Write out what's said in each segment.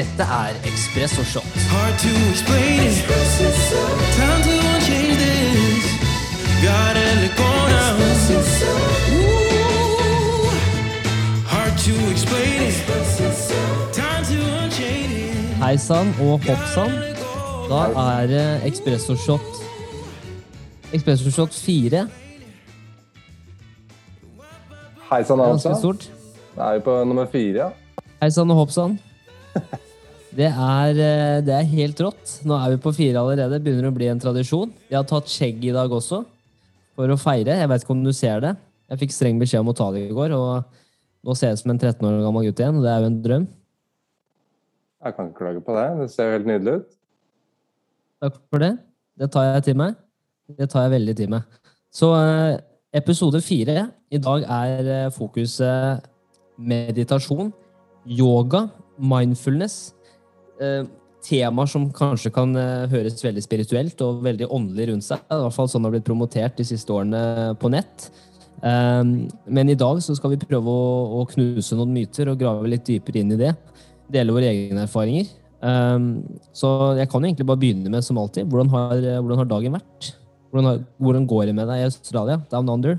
Dette er Espresso Shot. Hard to explain it. Time to change this. Gotta let go now. Ooh. Hard to explain it. Time to unchain it. Hei sann og hopp sann. Da er det Espresso Shot Espresso Shot 4. Hei sann, Det er er vi på nummer fire. ja. Hei sann og hopp sann. Det er, eh, det er helt rått. Nå er vi på fire allerede. Begynner å bli en tradisjon. Jeg har tatt skjegg i dag også, for å feire. Jeg vet ikke om du ser det. Jeg fikk streng beskjed om å ta det i går, og nå ser jeg ut som en 13 år gammel gutt igjen. og Det er jo en drøm. Jeg kan ikke klage på det. Det ser jo helt nydelig ut. Takk for det. Det tar jeg til meg. Det tar jeg veldig til meg. Så eh, episode fire i dag er eh, fokuset meditasjon, yoga, mindfulness. Eh, temaer som kanskje kan eh, høres veldig spirituelt og veldig åndelig rundt seg. I hvert fall sånn har blitt promotert de siste årene på nett. Eh, men i dag så skal vi prøve å, knuse noen myter og grave litt dypere inn i det. Dele våre egne erfaringer. Um, så jeg kan egentlig bare begynne med som alltid. Hvordan har, hvordan har dagen vært? Hvordan, har, hvordan går det med deg i Australia? Down under?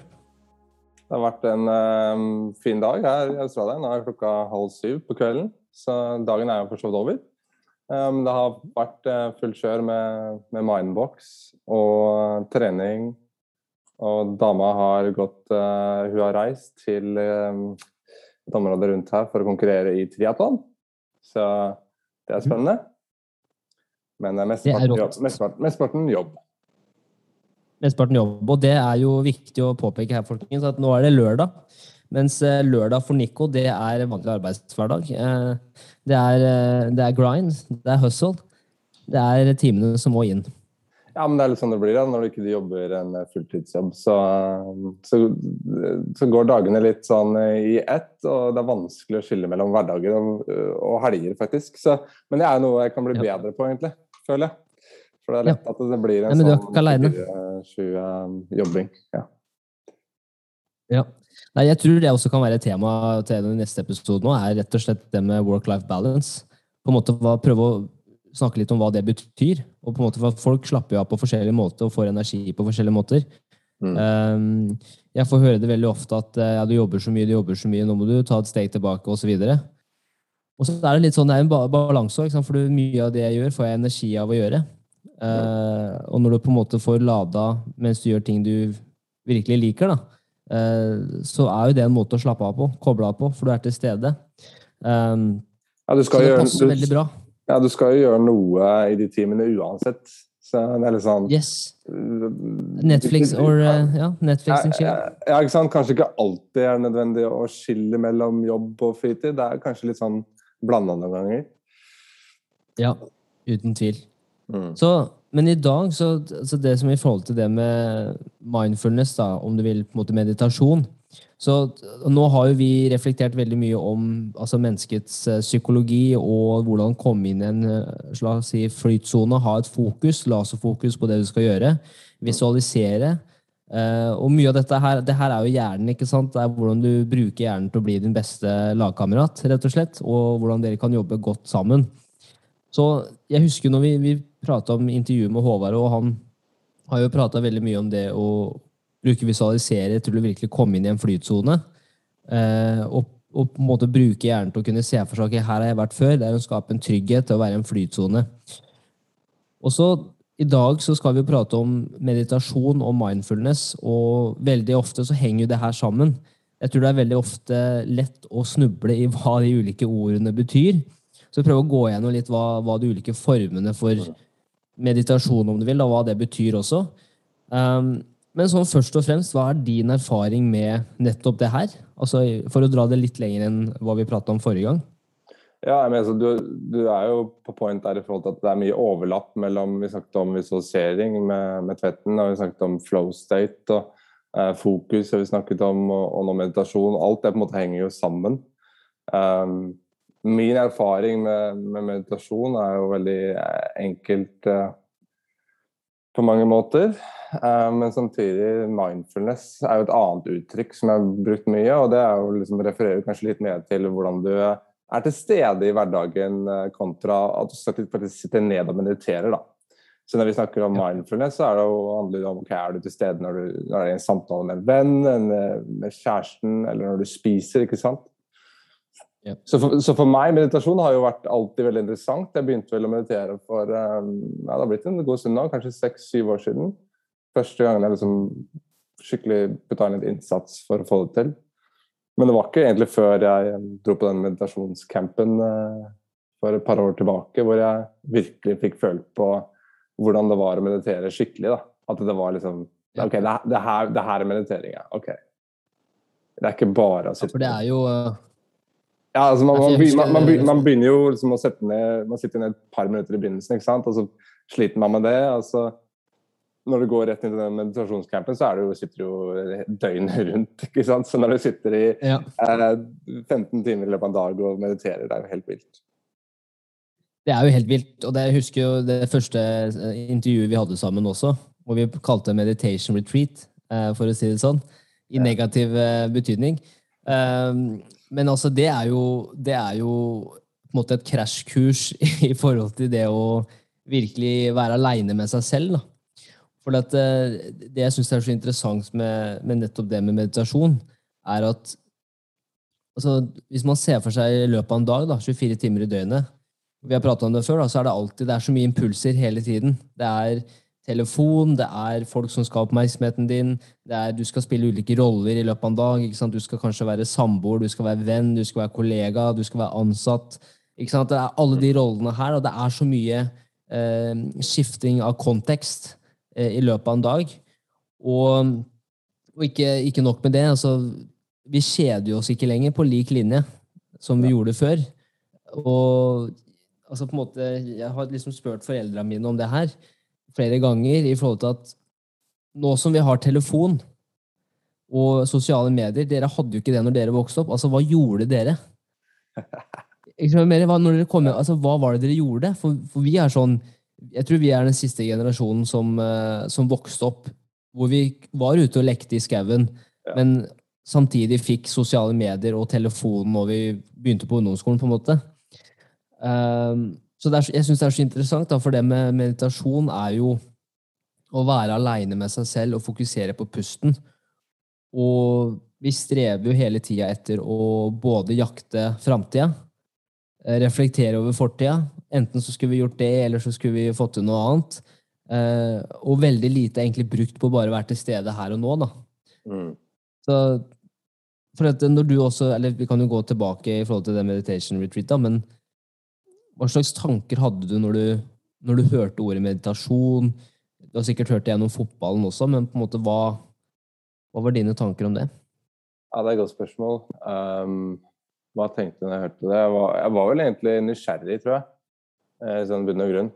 Det har vært en eh, fin dag her i Australia. Nå er klokka halv syv på kvelden, så dagen er jo for så vidt over. Um, det har vært uh, fullt kjør med, med mindbox og trening. Og dama har gått uh, Hun har reist til eh, et område rundt her for å konkurrere i triatlon. Så det er spennende. Men uh, mesteparten jobb. Mesteparten, mesteparten jobb. Mesteparten jobb. Og det er jo viktig å påpeke her, folkens, at nå er det lørdag. Mens eh, lørdag for Nico, det er vanlig arbeidshverdag. Eh, Det er, eh, det er grind, det er hustle. Det er timene som må inn. Ja, men det er litt sånn det blir da, når du ikke jobber en fulltidsjobb. Så, så, så går dagene litt sånn i ett, og det er vanskelig å skille mellom hverdager og, og helger, faktisk. Så, men det er noe jeg kan bli Ja. bedre på, egentlig, føler jeg. For det er lett at det blir en Ja, men du sånn ikke alene. 24-7-jobbing. Ja. Ja. Nei, jeg tror det også kan være et tema til den neste episode nå, er rett og slett det med work-life balance. På en måte Prøve å snakke litt om hva det betyr. Og på en måte for at Folk slapper jo av på forskjellige måter og får energi på forskjellige måter. Mm. Um, jeg får høre det veldig ofte at eh, ja, du jobber så mye, du jobber så mye, nå må du ta et steg tilbake, osv. Og så er det litt sånn, det er en balanse òg, for mye av det jeg gjør, får jeg energi av å gjøre. Uh, og når du på en måte får lada mens du gjør ting du virkelig liker, da, så er jo det en måte å slappe av på, koble av på, for du er til stede. Um, Ja, du så skal det gjøre, passer veldig bra. ja, du skal jo gjøre noe i de timene uansett. Så det er litt sånn Yes. Netflix or uh, ja, Netflix and chill. Ja, ja, ikke sant? Kanskje ikke alltid er nødvendig å skille mellom jobb og fritid. Det er kanskje litt sånn blanda noen ganger. Ja, uten tvil. Mm. Så, men i dag, så, så det som i forhold til det med mindfulness, da, om du vil på en måte meditasjon så Nå har jo vi reflektert veldig mye om altså menneskets eh, psykologi og hvordan komme inn i en eh, si, flytsone, ha et fokus, laserfokus på det du skal gjøre, visualisere. Eh, og mye av dette her, det her er jo hjernen, ikke sant? Det er hvordan du bruker hjernen til å bli din beste lagkamerat, rett og slett, og hvordan dere kan jobbe godt sammen. Så jeg husker når vi, vi prata om intervjuet med Håvard, og han har jo prata veldig mye om det å bruke visualisere til å virkelig komme inn i en flytsone. Eh, og, og på en måte bruke hjernen til å kunne se for seg ok, her har jeg vært før. Det er å skape en trygghet til å være i en flytsone. Og så i dag så skal vi prate om meditasjon og mindfulness, og veldig ofte så henger jo det her sammen. Jeg tror det er veldig ofte lett å snuble i hva de ulike ordene betyr. Så prøv å gå gjennom litt hva, hva de ulike formene for meditasjon, om du vil, og hva det betyr også. Um, men sånn først og fremst, hva er din erfaring med nettopp det her? Altså, For å dra det litt lenger enn hva vi prata om forrige gang. Ja, jeg mener, så du, du er jo på point der i forhold til at det er mye overlapp mellom Vi snakket om visualisering med, med Tvetten, og vi snakket om flow state og eh, fokus, og vi snakket om og, og meditasjon. Alt det på en måte henger jo sammen. Um, min erfaring med, med meditasjon er jo veldig eh, enkelt eh, på mange måter. Eh, men samtidig mindfulness er jo et annet uttrykk som jeg har brukt mye, og det er jo liksom refererer kanskje litt mer til hvordan du er til stede i hverdagen eh, kontra at du faktisk sitter ned og mediterer. da. Så når vi snakker om mindfulness, så er det jo, handler det om okay, er du til stede når du når i er en samtale med en venn, en, eh, med kjæresten, eller når du spiser. ikke sant? Ja. Så, for, så for meg, meditasjon har jo vært alltid veldig interessant. Jeg begynte vel å meditere for um, ja, det har blitt en god stund nå, kanskje seks-syv år siden. Første gangen jeg liksom skikkelig putta inn litt innsats for å få det til. Men det var ikke egentlig før jeg dro på den meditasjonscampen uh, for et par år tilbake, hvor jeg virkelig fikk følt på hvordan det var å meditere skikkelig. da. At det var liksom Ok, det, det, her, det her er meditering, ja. Ok. Det er ikke bare å Ja, for det er jo eh, ja, altså man, Ja, man, man, begynner, man begynner jo liksom å sette ned Man sitter ned et par minutter i begynnelsen, ikke sant? og så sliter man med det. Altså, når du går rett inn til den meditasjonscampen, så er du, sitter du jo døgnet rundt. ikke sant? Så når du sitter i ja. eh, 15 timer i løpet av en dag og mediterer, det er jo helt vilt. Det er jo helt vilt. Og det, jeg husker jo det første eh, intervjuet vi hadde sammen også, hvor vi kalte det meditation retreat, eh, for å si det sånn. I negativ eh, betydning. Men altså, det er jo, det er jo på en måte et krasjkurs i forhold til det å virkelig være aleine med seg selv. da. For at, eh, det jeg syns er så interessant med, med nettopp det med meditasjon, er at altså, hvis man ser for seg i løpet av en dag, da, 24 timer i døgnet Vi har prata om det før, da, så er det alltid det er så mye impulser hele tiden. Det er telefon, det er folk som skal ha oppmerksomheten din, det er du skal spille ulike roller i løpet av en dag. ikke sant? Du skal kanskje være samboer, du skal være venn, du skal være kollega, du skal være ansatt. ikke sant? Det er alle de rollene her, og det er så mye eh, skifting av kontekst eh, i løpet av en dag. Og, og ikke, ikke nok med det, altså vi kjeder oss ikke lenger på lik linje som vi gjorde før. Og altså på en måte, jeg har liksom spurt foreldrene mine om det her flere ganger i forhold til at nå som vi har telefon og sosiale medier, dere hadde jo ikke det når dere vokste opp. Altså, hva gjorde dere? Ikke mer, hva, når dere kom, altså, hva var det dere gjorde? For, for vi er sånn Jeg tror vi er den siste generasjonen som, eh, som vokste opp hvor vi var ute og lekte i skauen, Ja. men samtidig fikk sosiale medier og telefon når vi begynte på ungdomsskolen, på en måte. Um, så er, jeg syns det er så interessant, da, for det med meditasjon er jo å være aleine med seg selv og fokusere på pusten. Og vi strever jo hele tida etter å både jakte framtida, eh, reflektere over fortida. Enten så skulle vi gjort det, eller så skulle vi fått til noe annet. Eh, og veldig lite egentlig brukt på å bare være til stede her og nå, da. Mm. Så for at når du også, eller Vi kan jo gå tilbake i forhold til det meditation retreat, da, men hva slags tanker hadde du når du, når du hørte ordet meditasjon? Du har sikkert hørt det gjennom fotballen også, men på en måte hva, hva var dine tanker om det? Ja, det er et godt spørsmål. Um, hva tenkte jeg når jeg hørte det? Jeg var, jeg var vel egentlig nysgjerrig, tror jeg. eh, I sånn bunn og grunn.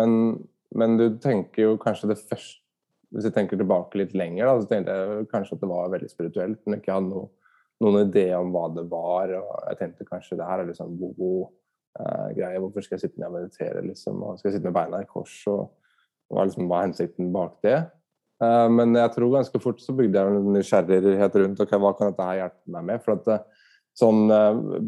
Men, men du tenker jo kanskje det første Hvis jeg tenker tilbake litt lenger, da, så tenkte jeg kanskje at det var veldig spirituelt, men ikke hadde noe, noen idé om hva det var. og Jeg tenkte kanskje det her er liksom god uh, greie. Hvorfor skal jeg sitte ned og meditere, liksom? Og skal jeg sitte med beina i kors? og hva, er liksom, hva er hensikten bak det? Uh, men jeg tror ganske fort så bygde jeg en nysgjerrighet rundt ok, hva kan dette her hjelpe meg med. For at eh, sånn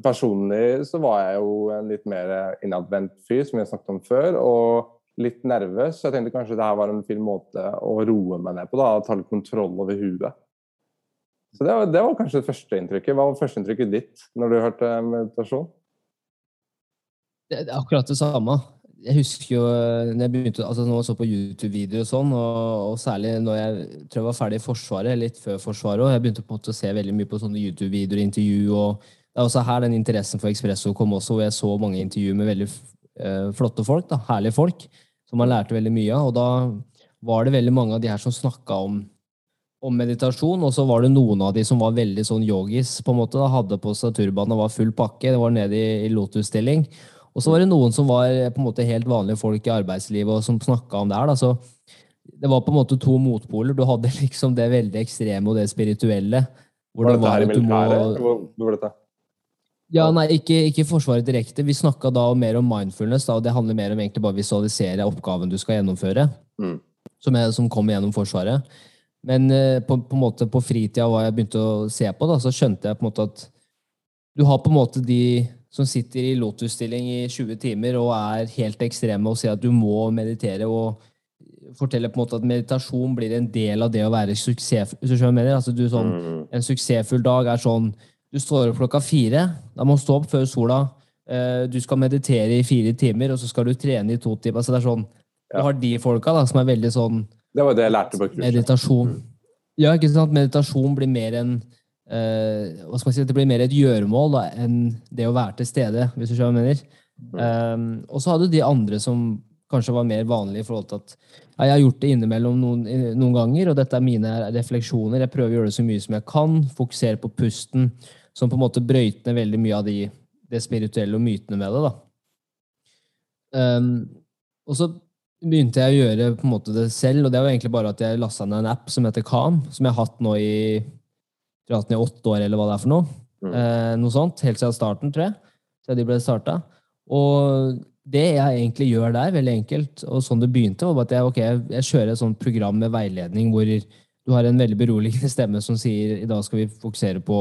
personlig så var jeg jo en litt mer innadvendt fyr, som har snakket om før, og litt nervøs. Så jeg tenkte kanskje det her var en fin måte å roe meg ned på, da, og ta litt kontroll over huet. Så det var, det var kanskje det første inntrykket. Hva var førsteinntrykket ditt når du hørte meditasjon? Det er akkurat det samme. Jeg husker jo eh, når jeg begynte, altså når jeg så på YouTube-videoer og sånn, og, og særlig når jeg tror jeg var ferdig i Forsvaret, litt før Forsvaret òg, jeg begynte på en måte å se veldig mye på sånne YouTube-videoer, intervju, og det er også her den interessen for Expresso kom også, hvor jeg så mange intervjuer med veldig eh, flotte folk, da, herlige folk, som man lærte veldig mye av, og da var det veldig mange av de her som snakka om om meditasjon, og så var det noen av de som var veldig sånn yogis, på en måte, da, hadde på seg turban og var full pakke, det var nede i, i lotusstilling. Og så var det noen som var på en måte helt vanlige folk i arbeidslivet og som snakka om det her. Da. Så det var på en måte to motpoler. Du hadde liksom det veldig ekstreme og det spirituelle. Hvor Var det dette her i militæret? må- Hvor, hvor var dette? Ja, nei, ikke, ikke Forsvaret direkte. Vi snakka da mer om mindfulness, da, og det handler mer om egentlig bare å visualisere oppgaven du skal gjennomføre. Mm. Som, er, som kommer gjennom Forsvaret. Men eh, på, på, en måte på fritida, hva jeg begynte å se på, da, så skjønte jeg på en måte at du har på en måte de som sitter i lotusstilling i 20 timer og er helt ekstreme og sier at du må meditere, og forteller på en måte at meditasjon blir en del av det å være suksessfull. Hvis du mener? Altså, du, sånn, En suksessfull dag er sånn Du står opp klokka fire. Da må du stå opp før sola. eh, Du skal meditere i fire timer, og så skal du trene i to timer. Altså, det er sånn, Du har de folka da, som er veldig sånn Det var det jeg lærte på kurset. meditasjon. Ja, ikke sant? Meditasjon blir mer en eh, hva skal man si, Det blir mer et gjøremål da, enn det å være til stede, hvis du skjønner hva jeg mener. Um, og så hadde du de andre som kanskje var mer vanlige i forhold til at ja, jeg har gjort det innimellom noen, noen ganger, og dette er mine refleksjoner. Jeg prøver å gjøre det så mye som jeg kan. Fokusere på pusten, som på en måte brøyter ned veldig mye av de, det spirituelle og mytene med det. da. Um, og så begynte jeg å gjøre på en måte det selv, og det var egentlig bare at jeg lasta ned en app som heter Kam, som jeg har hatt nå i, jeg har hatt den i åtte år, eller hva det er for noe. Mm. Eh, noe sånt, Helt siden starten, tror jeg. Siden de ble starta. Og det jeg egentlig gjør der, veldig enkelt, og sånn det begynte, var at jeg, okay, jeg, jeg kjører et sånt program med veiledning hvor du har en veldig beroligende stemme som sier i dag skal vi fokusere på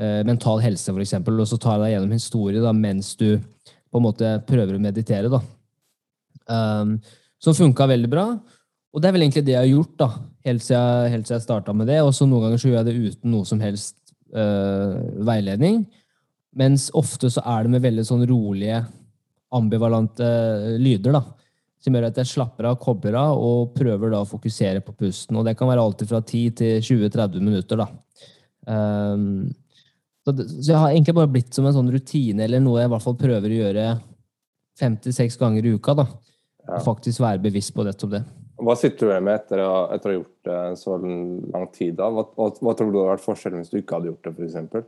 eh, mental helse, eksempel, og så tar jeg deg gjennom historie da, mens du på en måte prøver å meditere. da. Um, som funka veldig bra. Og det er vel egentlig det jeg har gjort, da, helt siden, helt siden jeg starta med det. Og så noen ganger så gjør jeg det uten noe som helst øh, veiledning. Mens ofte så er det med veldig sånn rolige, ambivalente eh, lyder, da. Som gjør at jeg slapper av, kobler av og prøver da å fokusere på pusten. Og det kan være alltid fra 10 til 20-30 minutter, da. Um, så, det, så jeg har egentlig bare blitt som en sånn rutine, eller noe jeg i hvert fall prøver å gjøre fem til seks ganger i uka. da. Ja. Og faktisk være bevisst på nettopp det. Hva sitter du igjen med etter å, etter å ha gjort det så lang tid? da? Hva, hva, hva tror du hadde vært forskjellen hvis du ikke hadde gjort det, f.eks.?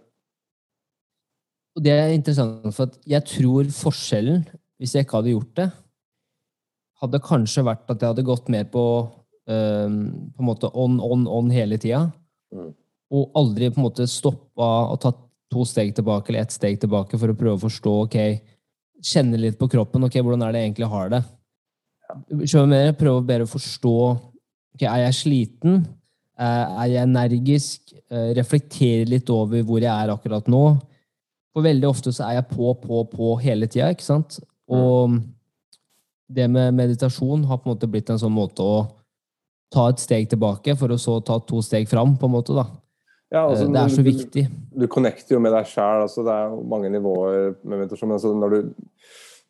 Det er interessant, for jeg tror forskjellen, hvis jeg ikke hadde gjort det, hadde kanskje vært at jeg hadde gått mer på um, på en måte on, on, on hele tida. Mm. Og aldri på en måte stoppa og tatt to steg tilbake eller ett steg tilbake for å prøve å forstå ok, Kjenne litt på kroppen. ok, Hvordan er det jeg egentlig har det? Mer? Prøve å bedre forstå okay, Er jeg sliten? Eh, Er jeg energisk? Eh, Reflektere litt over hvor jeg er akkurat nå. For veldig ofte så er jeg på, på, på hele tida, ikke sant? Og det med meditasjon har på en måte blitt en sånn måte å ta et steg tilbake for å så ta to steg fram, på en måte, da. Ja, altså, Eh, Det er så du- viktig. Du connecter jo med deg sjæl. Altså, det er jo mange nivåer med meditasjon. Men altså, når, du,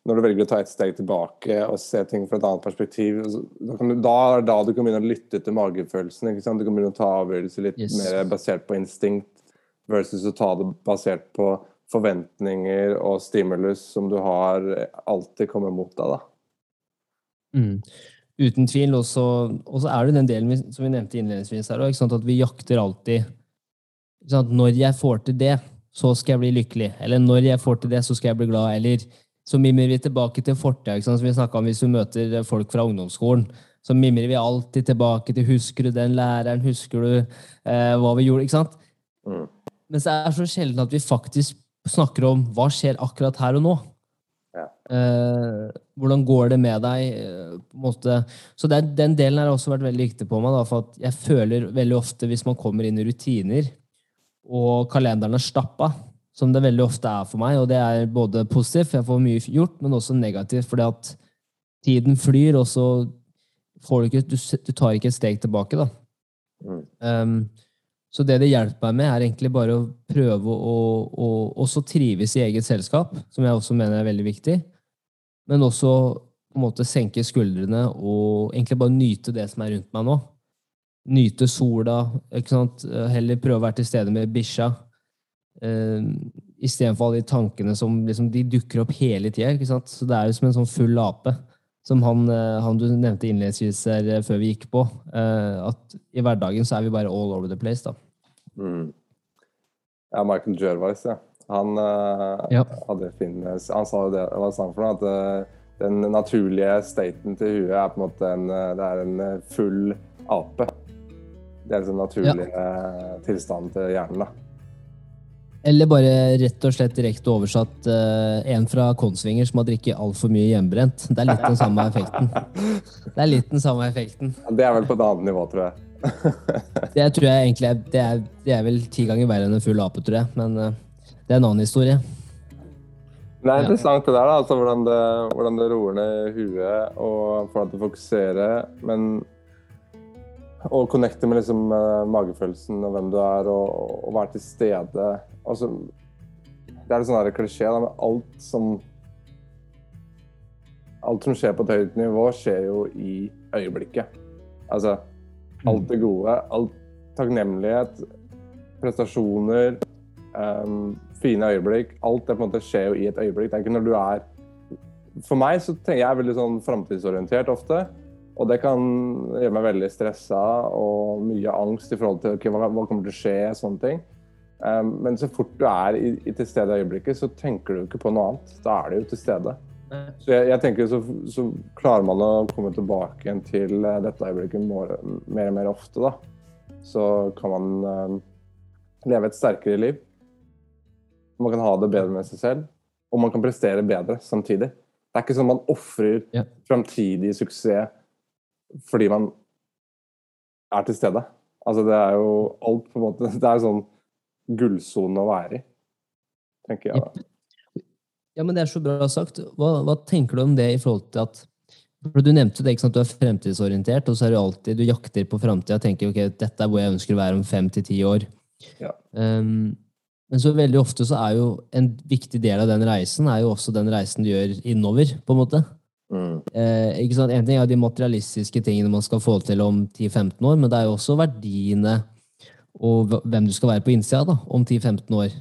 når du velger å ta et steg tilbake og se ting fra et annet perspektiv, da, du, da er det da du kan begynne å lytte til magefølelsen. Ikke sant? Du kan begynne å ta avgjørelser litt Yes. mer basert på instinkt versus å ta det basert på forventninger og stimulus som du har alltid kommer mot deg. da. Mm. Uten tvil. Og så er det den delen vi, som vi nevnte innledningsvis her, også, at vi jakter alltid? Når jeg får til det, så skal jeg bli lykkelig. Eller når jeg får til det, så skal jeg bli glad. Eller så mimrer vi tilbake til fortida, som vi snakka om hvis du møter folk fra ungdomsskolen. Så mimrer vi alltid tilbake til 'husker du den læreren', 'husker du eh, hva vi gjorde'? ikke sant? Mm. Men det er så sjelden at vi faktisk snakker om hva skjer akkurat her og nå. Ja. Eh, hvordan går det med deg? eh, på en måte. Så den, den delen har også vært veldig viktig på meg. Da, for jeg føler veldig ofte, hvis man kommer inn i rutiner, og kalenderen er stappa, som det veldig ofte er for meg, og det er både positivt, for jeg får mye gjort, men også negativt, fordi at tiden flyr, og så får du ikke Du, du tar ikke et steg tilbake, da. Mm. Um, så det det hjelper meg med, er egentlig bare å prøve å, å også trives i eget selskap, som jeg også mener er veldig viktig. Men også på en måte senke skuldrene og egentlig bare nyte det som er rundt meg nå. Nyte sola. ikke sant? Heller prøve å være til stede med bikkja. Uh, Istedenfor alle de tankene som liksom, de dukker opp hele tida. Så det er jo som en sånn full ape. Som han, eh, han du nevnte innledningsvis her eh, før vi gikk på. eh, at i hverdagen så er vi bare all over the place. da. Mm. Ja, Michael Jervis, ja. Han, eh, Ja. hadde fin, han sa jo det, hva sa han for noe? At eh, den naturlige staten til huet er på en måte en, eh, det er en eh, full ape. Det er den naturlige ja. tilstanden til hjernen. da. Eller bare rett og slett direkte oversatt uh, en fra Konsvinger som har drikket altfor mye hjemmebrent. Det er litt den samme effekten. Det er litt den samme effekten. Det er vel på et annet nivå, tror jeg. Det tror jeg egentlig er, det er, det er vel ti ganger verre enn en full ape, tror jeg. Men uh, det er en annen historie. Det er interessant det der, da, altså, hvordan, det, hvordan det roer ned huet og får deg til å fokusere. Men å connecte med liksom, eh, magefølelsen og hvem du er, og, og være til stede. Altså, det er en sånn klisjé, da, men alt som Alt som skjer på et høyt nivå, skjer jo i øyeblikket. Altså alt det gode, alt takknemlighet, prestasjoner, um, fine øyeblikk. Alt det på en måte skjer jo i et øyeblikk. Det er ikke når du er For meg så tenker jeg veldig sånn framtidsorientert ofte. Og det kan gjøre meg veldig stressa og mye angst i forhold til okay, hva, hva kommer til å skje. sånne ting. Um, men så fort du er i, i til stede i øyeblikket, så tenker du ikke på noe annet. Da er du jo til stede. Så jeg, jeg tenker så, så, klarer man å komme tilbake igjen til eh, dette øyeblikket mer, mer og mer ofte, da. Så kan man um, leve et sterkere liv. Man kan ha det bedre med seg selv, og man kan prestere bedre samtidig. Det er ikke sånn man ofrer Ja. framtidig suksess fordi man er til stede. Altså det er jo alt på en måte Det er sånn gullsone å være i, tenker jeg. Ja, men det er så bra sagt. Hva, hva tenker du om det i forhold til at for Du nevnte det, ikke sant? du er fremtidsorientert, og så er du alltid du jakter på framtida og tenker ok, dette er hvor jeg ønsker å være om fem til ti år. Ja. Um, men så veldig ofte så er jo en viktig del av den reisen er jo også den reisen du gjør innover, på en måte. Mm. Eh, ikke sant? En ting er de materialistiske tingene man skal få til om 10-15 år, men det er jo også verdiene og hvem du skal være på innsida da, om 10-15 år.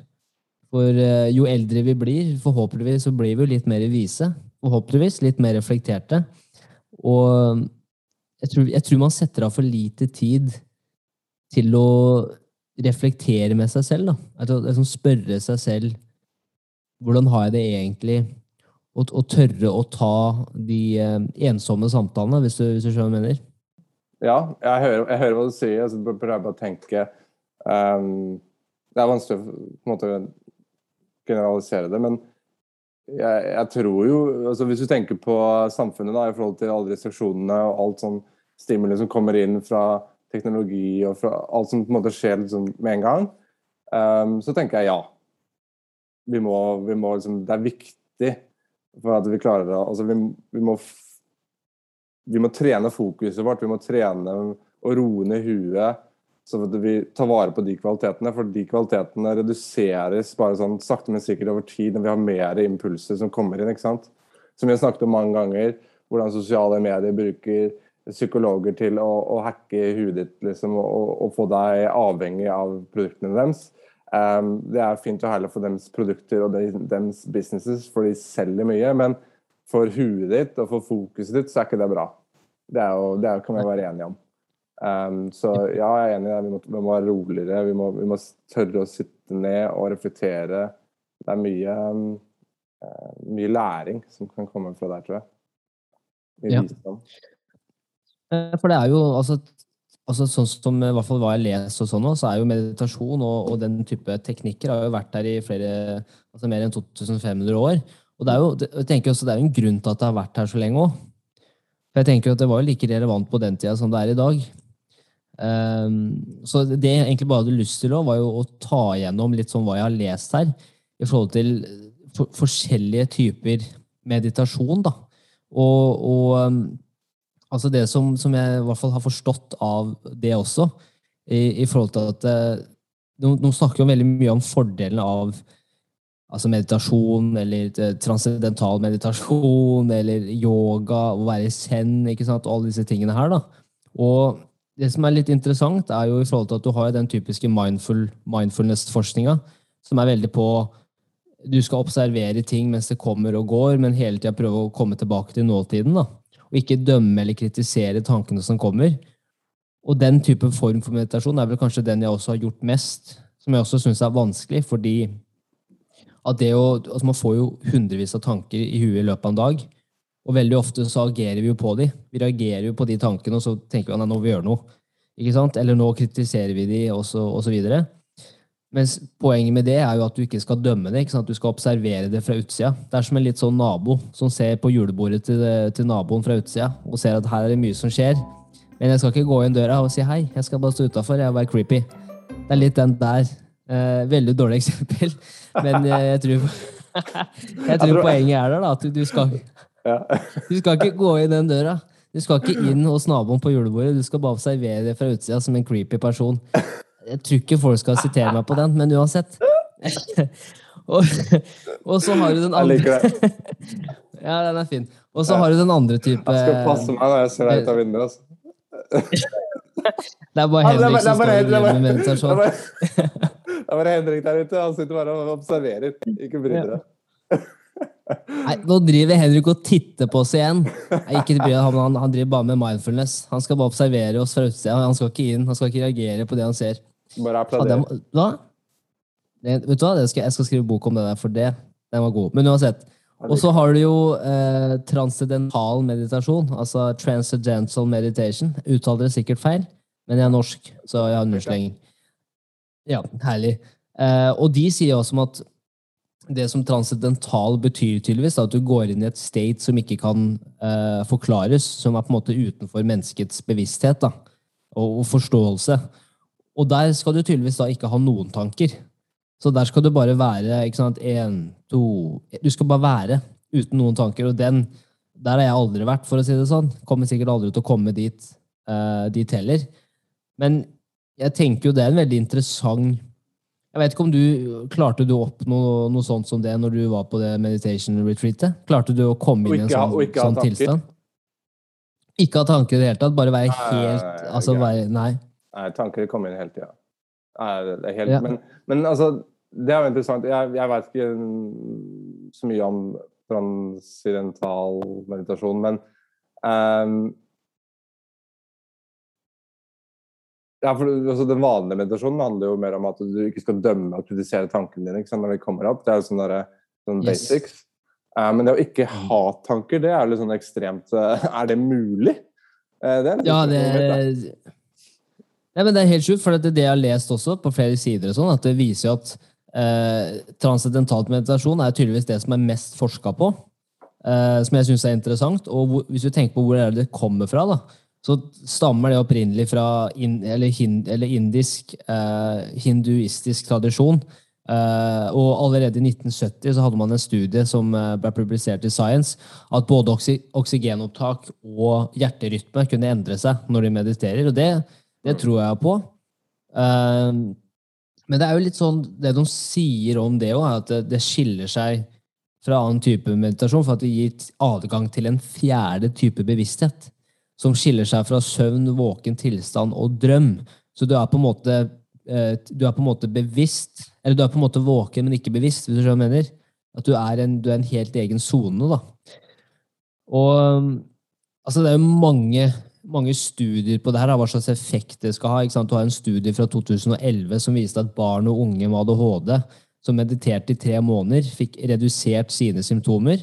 For eh, jo eldre vi blir, forhåpentligvis så blir vi jo litt mer vise. Forhåpentligvis litt mer reflekterte. Og jeg tror, jeg tror man setter av for lite tid til å reflektere med seg selv. Da. Altså, spørre seg selv hvordan har jeg det egentlig? Og tørre å ta de eh, ensomme samtalene, hvis du, hvis du skjønner hva jeg mener. Ja, jeg hører, jeg hører hva du sier. Altså, jeg prøver bare å tenke ehm, Det er vanskelig å på en måte generalisere det, men jeg, jeg tror jo altså Hvis du tenker på samfunnet da, i forhold til alle restriksjonene og alt sånn stimuli som kommer inn fra teknologi og fra alt som på en måte skjer liksom med en gang, um, så tenker jeg ja. Vi må, vi må liksom, det er viktig for at vi klarer det. altså vi, vi må vi må trene fokuset vårt, vi må trene å roe ned huet, så at vi tar vare på de kvalitetene. For de kvalitetene reduseres bare sånn sakte, men sikkert over tid når vi har mer impulser som kommer inn. ikke sant? Som vi har snakket om mange ganger, hvordan sosiale medier bruker psykologer til å, å hacke huet ditt liksom, og, og få deg avhengig av produktene deres. Um, det er fint og herlig for deres produkter og deres businesses, for de selger mye. men for huet ditt og for fokuset ditt, så er ikke det bra. Det, jo, det kan vi være enige om. Um, så ja, jeg er enig i det. Vi må, vi må være roligere. Vi må, vi må tørre å sitte ned og reflektere. Det er mye, um, eh, mye læring som kan komme fra der, tror jeg. Mye Ja. visdom. Eh, For det er jo altså, altså sånn som i hvert fall hva jeg leser og sånn, så er jo meditasjon og, og den type teknikker har jo vært der i flere, altså mer enn 2500 år. Og det er jo, jeg tenker også det er jo en grunn til at det har vært her så lenge òg. For jeg tenker at det var jo like relevant på den tida som det er i dag. Ehm, så det jeg egentlig bare hadde lyst til også, var jo å ta igjennom litt sånn hva jeg har lest her, i forhold til for, forskjellige typer meditasjon, da. Og, og ehm, altså det som, som jeg i hvert fall har forstått av det også, i, i forhold til at nå, de, de snakker jo veldig mye om fordelene av altså meditasjon, eller eh, transcendental meditasjon, eller yoga, å være i zen, ikke sant, alle disse tingene her, da. Og det som er litt interessant, er jo i forhold til at du har den typiske mindful, mindfulness-forskninga, som er veldig på du skal observere ting mens det kommer og går, men hele tida prøve å komme tilbake til nåtiden. da. Og ikke dømme eller kritisere tankene som kommer. Og den type form for meditasjon er vel kanskje den jeg også har gjort mest, som jeg også syns er vanskelig, fordi at det å, altså man får jo hundrevis av tanker i huet i løpet av en dag, og veldig ofte så agerer vi jo på de. Vi reagerer jo på de tankene, og så tenker vi at nå må vi gjøre noe. Ikke sant? Eller nå kritiserer vi de, og så, og så videre. Mens poenget med det er jo at du ikke skal dømme det. ikke sant? Du skal observere det fra utsida. Det er som en litt sånn nabo som ser på julebordet til, til naboen fra utsida og ser at her er det mye som skjer. Men jeg skal ikke gå inn døra og si hei, jeg skal bare stå utafor og være creepy. Det er litt den der. Eh, veldig dårlig eksempel, men jeg, jeg tror Jeg tror poenget er der, da. At du, du, skal, Ja. du skal ikke gå inn den døra. Du skal ikke inn hos naboen på julebordet. Du skal bare observere det fra utsida som en creepy person. Jeg tror ikke folk skal sitere meg på den, men uansett. og, og så har du den andre Jeg liker det. Ja, den er fin. Og så har du den andre type Jeg skal passe meg når jeg ser deg ut av vinduet. Altså. Det er bare Henrik som det står og er driver med meditasjon. det er bare Henrik der ute. Han sitter bare og observerer. Ikke bry dere. Nei, nå driver Henrik og titter på oss igjen. Nei, ikke bry han, han, han driver bare med mindfulness. Han skal bare observere oss fra utsida. Han skal ikke inn, han skal ikke reagere på det han ser. Bare Ja, applaudere. Det, vet du hva? Det skal, jeg skal skrive bok om det der, for det, den var god. Men uansett. Og så har du jo eh, transcendental meditasjon, altså transcendental meditation. Uttaler det sikkert feil, men jeg er norsk, så jeg har nullslenging. Ja, herlig. Eh, og de sier også om at det som transcendental betyr tydeligvis, at du går inn i et state som ikke kan eh, forklares, som er på en måte utenfor menneskets bevissthet da, og, og forståelse. Og der skal du tydeligvis da ikke ha noen tanker. Så der skal du bare være ikke sant, en, to Du skal bare være uten noen tanker. Og den, der har jeg aldri vært, for å si det sånn. Kommer sikkert aldri til å komme dit, eh, dit heller. Men jeg tenker jo det er en veldig interessant Jeg vet ikke om du Klarte du å oppnå noe sånt som det når du var på det meditation retreatet? Klarte du å komme inn i en sånn, ha- ikke sånn tilstand? Ikke ha tanker i det hele tatt? Bare være helt nei, altså, være, Nei. Nei, tanker kommer inn hele tida. Ja. men, men altså, det er jo interessant. Jeg, jeg vet ikke så mye om transidental meditasjon, men ehm, ja, for altså, Den vanlige meditasjonen handler jo mer om at du ikke skal dømme og kritisere tankene dine sant, når de kommer opp. Det er jo sånn, sånn Yes. basics. Eh, men det å ikke ha tanker, det er jo litt sånn ekstremt uh, Er det mulig? Uh, det er Ja, det er. Nei, men Det er helt sjukt, for det, det jeg har lest også på flere sider, og sånn, at det viser jo at eh, transcendentalt meditasjon er tydeligvis det som er mest forska på. Eh, som jeg syns er interessant. Og hvor, hvis du tenker på hvor er det det kommer fra, da, så stammer det opprinnelig fra in, eller, eller indisk, eh, hinduistisk tradisjon. Eh, og allerede i 1970 så hadde man en studie som eh, ble publisert i Science, at både oksy, oksygenopptak og hjerterytme kunne endre seg når de mediterer. og det, det tror jeg på. Eh, men det er jo litt sånn, det de sier om det òg, er at det, det skiller seg fra annen type meditasjon, for at det gir adgang til en fjerde type bevissthet, som skiller seg fra søvn, våken tilstand og drøm. Så du er på en måte, eh, på en måte bevisst, eller du er på en måte våken, men ikke bevisst, hvis du skjønner mener. At du er en, du er en helt egen sone, da. Og altså, det er jo mange, mange studier på det her, hva slags effekt det skal ha. Ikke sant? Du har en studie fra 2011 som viste at barn og unge med ADHD som mediterte i tre måneder, fikk redusert sine symptomer.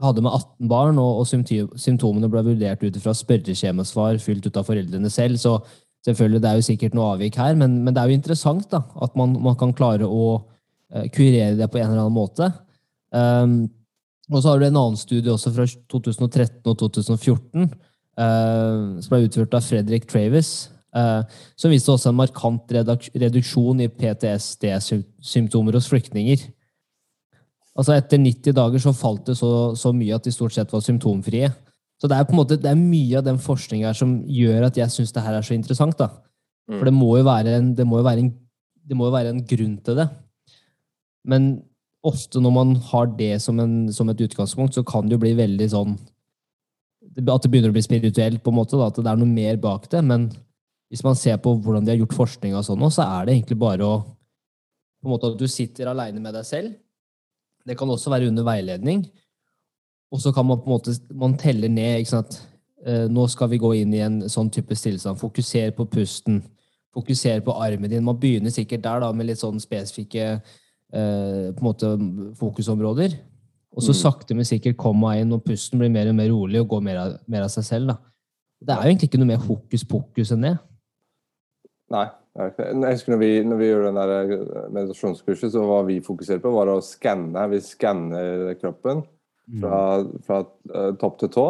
Hadde med 18 barn, og, og symptomene ble vurdert ut fra spørreskjemasvar fylt ut av foreldrene selv. Så selvfølgelig, det er jo sikkert noe avvik her, men, men det er jo interessant da, at man, man kan klare å uh, kurere det på en eller annen måte. Um, og så har du en annen studie også fra 2013 og 2014, uh, som ble utført av Fredrik Travis, Uh, som viste også en markant reduksjon i PTSD-symptomer hos flyktninger. Altså Etter 90 dager så falt det så, så mye at de stort sett var symptomfrie. Så det er på en måte, det er mye av den forskninga som gjør at jeg syns det her er så interessant. da. For det må jo være en, det må jo være en, det må jo være en grunn til det. Men ofte når man har det som, en, som et utgangspunkt, så kan det jo bli veldig sånn At det begynner å bli spirituelt, på en måte, da, at det er noe mer bak det. Men hvis man ser på hvordan de har gjort forskning, og sånn, så er det egentlig bare å på en måte At du sitter aleine med deg selv. Det kan også være under veiledning. Og så kan man på en måte man teller ned. ikke sant? Eh, nå skal vi gå inn i en sånn type stillstand. Fokuser på pusten. Fokuser på armen din. Man begynner sikkert der da, med litt sånn spesifikke eh, på en måte fokusområder. Og så sakte, men sikkert kommer man inn, og pusten blir mer og mer rolig og går mer av, mer av seg selv. da. Det er jo egentlig ikke noe mer hokus pokus enn det. Nei. Jeg husker når vi, når vi gjorde den der eh, meditasjonskurset, så hva vi fokusert på, var å skanne. Vi skanner kroppen fra, fra eh, topp til tå.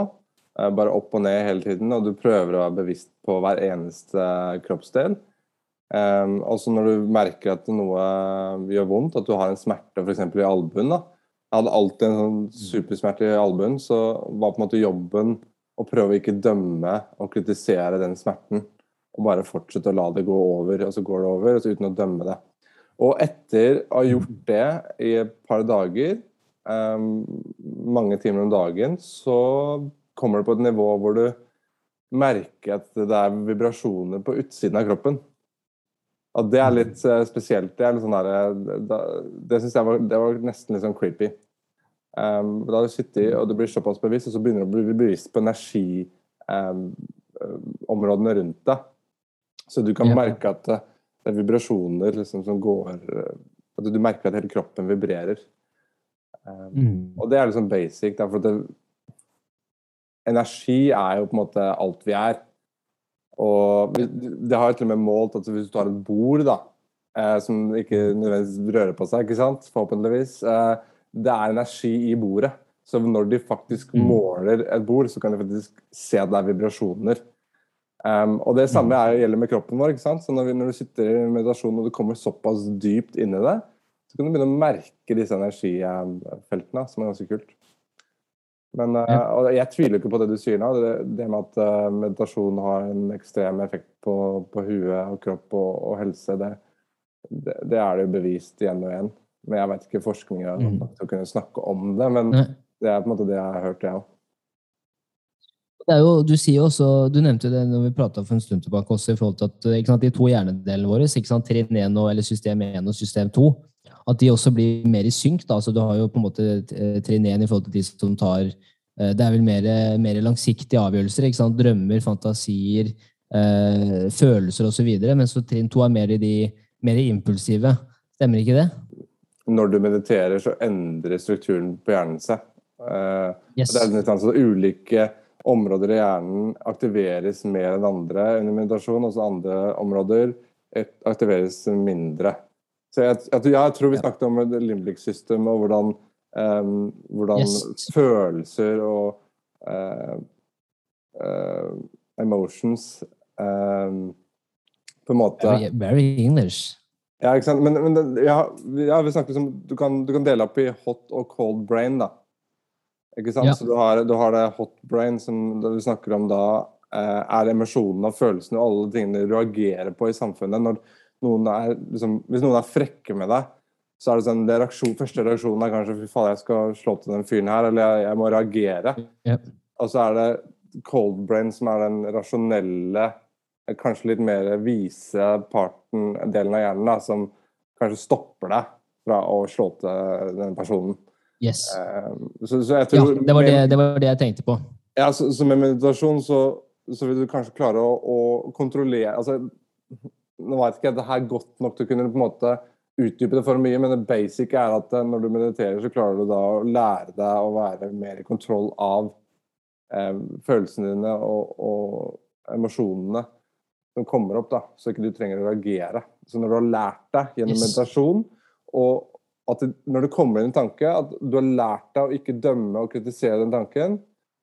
eh, bare opp og ned hele tiden. Og du prøver å være bevisst på hver eneste kroppsdel. Um, også når du merker at noe gjør vondt, at du har en smerte f.eks. i albuen. da. Jeg hadde alltid en sånn supersmerte i albuen, så var på en måte jobben å prøve å ikke dømme og kritisere den smerten. Og bare fortsette å la det gå over, og så går det over, uten å dømme det. Og etter å ha gjort det i et par dager, um, mange timer om dagen, så kommer du på et nivå hvor du merker at det er vibrasjoner på utsiden av kroppen. Og det er litt uh, spesielt. Det, litt sånn der, eh, det synes jeg var, det var nesten litt sånn creepy. Um, da du sitter og du blir såpass bevisst, og så begynner du å bli bevisst på energiområdene um, rundt deg. Så du kan ja. merke at det, det er vibrasjoner liksom, som går At du merker at hele kroppen vibrerer. Um, mm. Og det er liksom basic. Da, for det, energi er jo på en måte alt vi er. Og det har til og med målt at hvis du tar et bord da, eh, som ikke nødvendigvis rører på seg, ikke sant? forhåpentligvis, eh, det er energi i bordet. Så når de faktisk mm. måler et bord, så kan de faktisk se at det er vibrasjoner. Um, og det samme er, gjelder med kroppen vår. Så når, vi, når, du sitter i meditasjon og du kommer såpass dypt inn i det, så kan du begynne å merke disse energifeltene, som er ganske kult. Men uh, og jeg tviler ikke på det du sier nå. Det, det med at uh, meditasjon har en ekstrem effekt på, på huet og kropp og, og helse, det, det, det, er det jo bevist igjen og igjen. Men jeg vet ikke forskninga mm. til å kunne snakke om det. Men det er på en måte det jeg har hørt, jeg òg. Du sier også, du nevnte det når vi prata for en stund tilbake også, i forhold til at sant, de to hjernedelene våre, ikke sant, trinn 1 og, eller system 1 og system 2, at de også blir mer i synk. Da. Altså, du har jo på en måte eh, trinn 1 i forhold til de som tar eh, Det er vel mer, mer langsiktige avgjørelser. ikke sant? Drømmer, fantasier, øh, følelser osv. Mens trinn 2 er mer, de, mer impulsive. Stemmer ikke det? Når du mediterer, så endrer strukturen på hjernen seg. Uh, yes. Det er litt sånn, så Ulike områder i hjernen aktiveres mer enn andre under meditasjon, og så andre områder aktiveres mindre. Så jeg, jeg, jeg tror vi snakket om limbic-system og hvordan, um, hvordan yes. følelser og uh, uh, emotions um, på en måte Very, very English. Ja, ikke sant. Men, men ja, ja, vi snakket om du kan, du kan dele opp i hot og cold brain, da. Ikke sant? Ja. Så du har, du har, det hot brain, som du snakker om da, eh, er emosjonene og følelsene og alle tingene du reagerer på i samfunnet. Når, noen er, liksom, hvis noen er frekke med deg, så er det sånn det reaksjon, Første reaksjonen er kanskje 'fy faen, jeg skal slå til den fyren her', eller jeg, jeg må reagere'. Yep. Og så er det cold brain, som er den rasjonelle, kanskje litt mer vise parten, delen av hjernen, da, som kanskje stopper deg fra å slå til den personen. Yes. Uh, så, så tror, ja, det var det, det var det, jeg tenkte på. Ja, så, så med meditasjon så, så, vil du kanskje klare å, å kontrollere altså nå vet ikke jeg det her godt nok til å kunne på en måte utdype det for mye, men det basic er at eh, når du mediterer, så klarer du da å lære deg å være mer i kontroll av eh, følelsene dine og, og emosjonene som kommer opp, da, så ikke du trenger å reagere. Så når du har lært deg gjennom yes. meditasjon, og at når det kommer inn en tanke, at du har lært deg å ikke dømme og kritisere den tanken,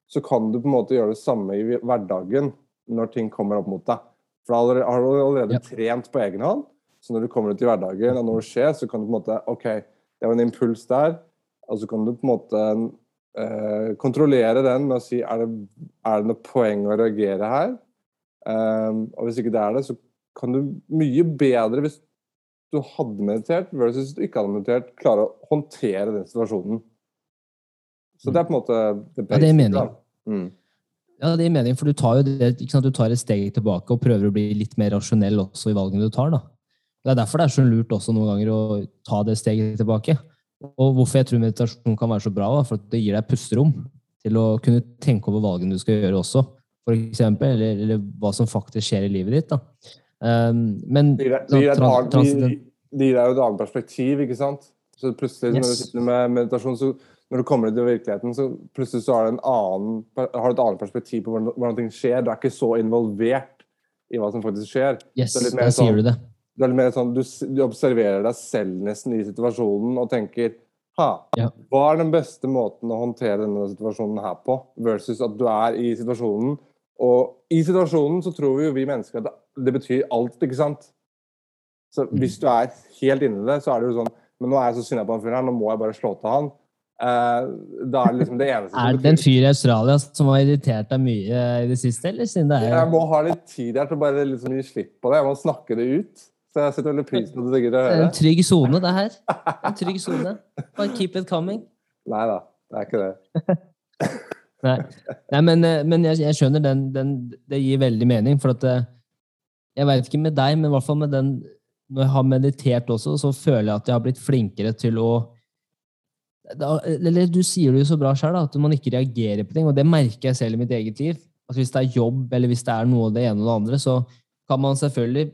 så kan du på en måte gjøre det samme i hverdagen når ting kommer opp mot deg. For da har du allerede, trent på egen hånd. Så når du kommer ut i hverdagen, og når det skjer, så kan du på en måte OK, det var en impuls der. Og så kan du på en måte eh, kontrollere den med å si er det, er det noe poeng å reagere her. Um, og hvis ikke det er det, så kan du mye bedre, hvis du hadde meditert versus du ikke hadde meditert, klare å håndtere den situasjonen. Så det er på en måte det. Ja, det er meningen. Mm. Ja, det gir mening, for du tar jo det, ikke sant? du tar et steg tilbake og prøver å bli litt mer rasjonell også i valgene du tar. da. Det er derfor det er så lurt også noen ganger å ta det steget tilbake. Og hvorfor jeg tror meditasjon kan være så bra, da, for det gir deg pusterom til å kunne tenke over valgene du skal gjøre også, for eksempel, eller, eller hva som faktisk skjer i livet ditt. da. Um, men det gir, deg, jo et annet perspektiv, ikke sant? Så plutselig, yes. når du sitter med meditasjon, så når du kommer til virkeligheten, så plutselig så har du, annen, har du et annet perspektiv på hvordan, hvordan, ting skjer. Du er ikke så involvert i hva som faktisk skjer. Yes, der sånn, sier du det. Det er litt mer sånn, du, du, observerer deg selv nesten i situasjonen og tenker ha, ja. hva er den beste måten å håndtere denne situasjonen her på? Versus at du er i situasjonen. Og i situasjonen så tror vi jo vi mennesker at det, betyr alt, ikke sant? Så hvis du er helt inni det, så er det jo sånn Men nå er jeg så sinna på han fyren her, nå må jeg bare slå til han. Uh, da er det liksom det eneste Er det en fyr i Australia som har irritert deg mye i det siste, eller siden det er Jeg må ha litt tid her til å bare liksom gi slipp på det. Jeg må snakke det ut. Så jeg setter veldig pris på det du gidder å Det er en trygg sone, det her. En trygg sone. Bare keep it coming. Nei da, det er ikke det. Nei, Nei men, eh, men jeg, jeg skjønner den, den Det gir veldig mening, for at eh, Jeg vet ikke med deg, men i hvert fall med den Når jeg har meditert også, så føler jeg at jeg har blitt flinkere til å da, Eller du sier det jo så bra sjøl, at man ikke reagerer på ting, og det merker jeg selv i mitt eget liv. At hvis det er jobb, eller hvis det er noe av det ene og det andre, så kan man selvfølgelig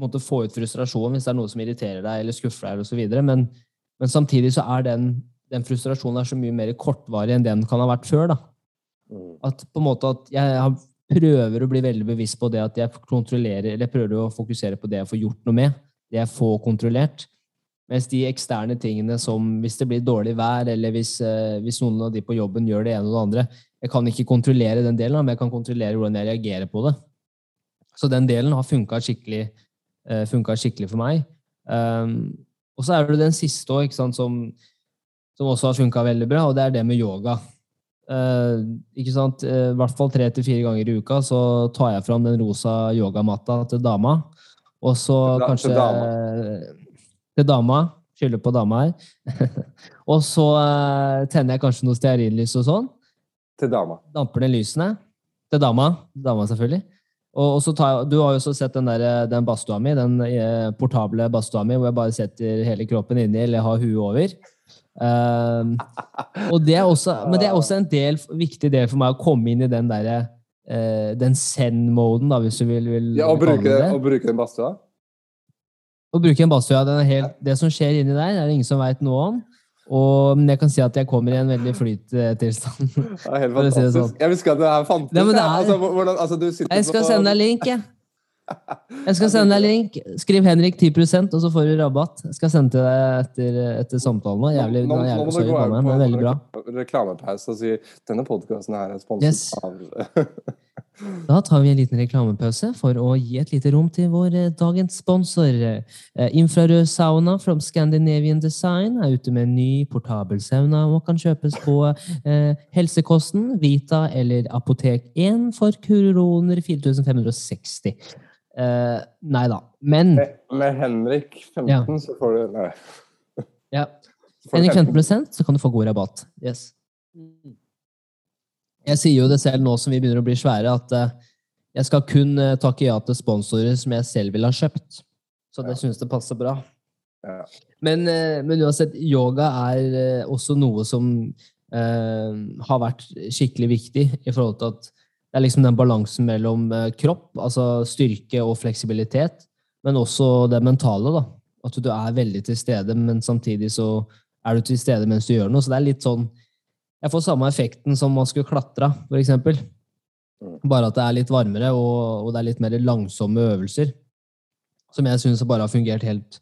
måtte få ut frustrasjon hvis det er noe som irriterer deg eller skuffer deg, og så videre, men, men samtidig så er den, den frustrasjonen er så mye mer kortvarig enn det den kan ha vært før. da. Mm. At på en måte at jeg prøver å bli veldig bevisst på det at jeg kontrollerer, eller jeg prøver å fokusere på det jeg får gjort noe med, det jeg får kontrollert. Mens de eksterne tingene som hvis det blir dårlig vær, eller hvis, eh, hvis noen av de på jobben gjør det ene og det andre, jeg kan ikke kontrollere den delen, men jeg kan kontrollere hvordan jeg reagerer på det. Så den delen har funka skikkelig, eh, skikkelig for meg. Um, og så er det den siste òg, som, som også har funka veldig bra, og det er det med yoga. Eh, ikke sant? Eh, I hvert fall tre til fire ganger i uka så tar jeg fram den rosa yogamatta til dama. Og så da- kanskje til dama. Til dama. Skylder på dama her. og så eh, tenner jeg kanskje noe stearinlys og sånn. Til dama. Damper ned lysene. Til dama. Dama, selvfølgelig. Og, så tar jeg, Du har jo også sett den, der, den badstua mi, den eh, portable badstua mi, hvor jeg bare setter hele kroppen inni eller har huet over. Og det er også, men det er også en del, viktig del for meg å komme inn i den derre uh, den zen-moden, da, hvis du vil, vil Ja, kalle bruke, det og bruke den badstua? Å bruke en helt, det som skjer inni der, er det ingen som veit noe om. Og, men jeg kan si at jeg kommer i en veldig flyttilstand. Det er helt fantastisk. si det sånn. Jeg visste ikke at det her fantes. Ja, det er- altså, hvordan, altså, Jeg skal på- sende deg link, jeg. Jeg skal sende deg link. Skriv Henrik 10% og så får du rabatt. Jeg skal sende til deg etter, etter samtalen. Jævlig, Nå- nå- jævlig, nå må du gå gå på en bra. Reklamepause og si denne podkasten her er sponset Yes. av Da tar vi en liten reklamepause for å gi et lite rom til vår eh, dagens sponsor. Eh, Infrarød sauna from Scandinavian Design er ute med en ny portabel sauna og kan kjøpes på eh, Helsekosten, Vita eller Apotek 1 for kroner 4560. Eh, nei da. Men med, med Henrik 15, Ja. så får du Nei. ja, Henrik 15 så kan du få god rabatt. Yes. Jeg sier jo det selv nå som vi begynner å bli svære, at uh, jeg skal kun uh, takke ja til sponsorer som jeg selv ville ha kjøpt. Så det Ja. synes det passer bra. Ja. Men, men uansett, yoga er også noe som har vært skikkelig viktig i forhold til at det er liksom den balansen mellom eh, kropp, altså styrke og fleksibilitet, men også det mentale, da. At du er veldig til stede, men samtidig så er du til stede mens du gjør noe. Så det er litt sånn Jeg får samme effekten som man skulle klatra, eksempel. Mm. Bare at det er litt varmere, og, og det er litt mer langsomme øvelser. Som jeg syns bare har fungert helt,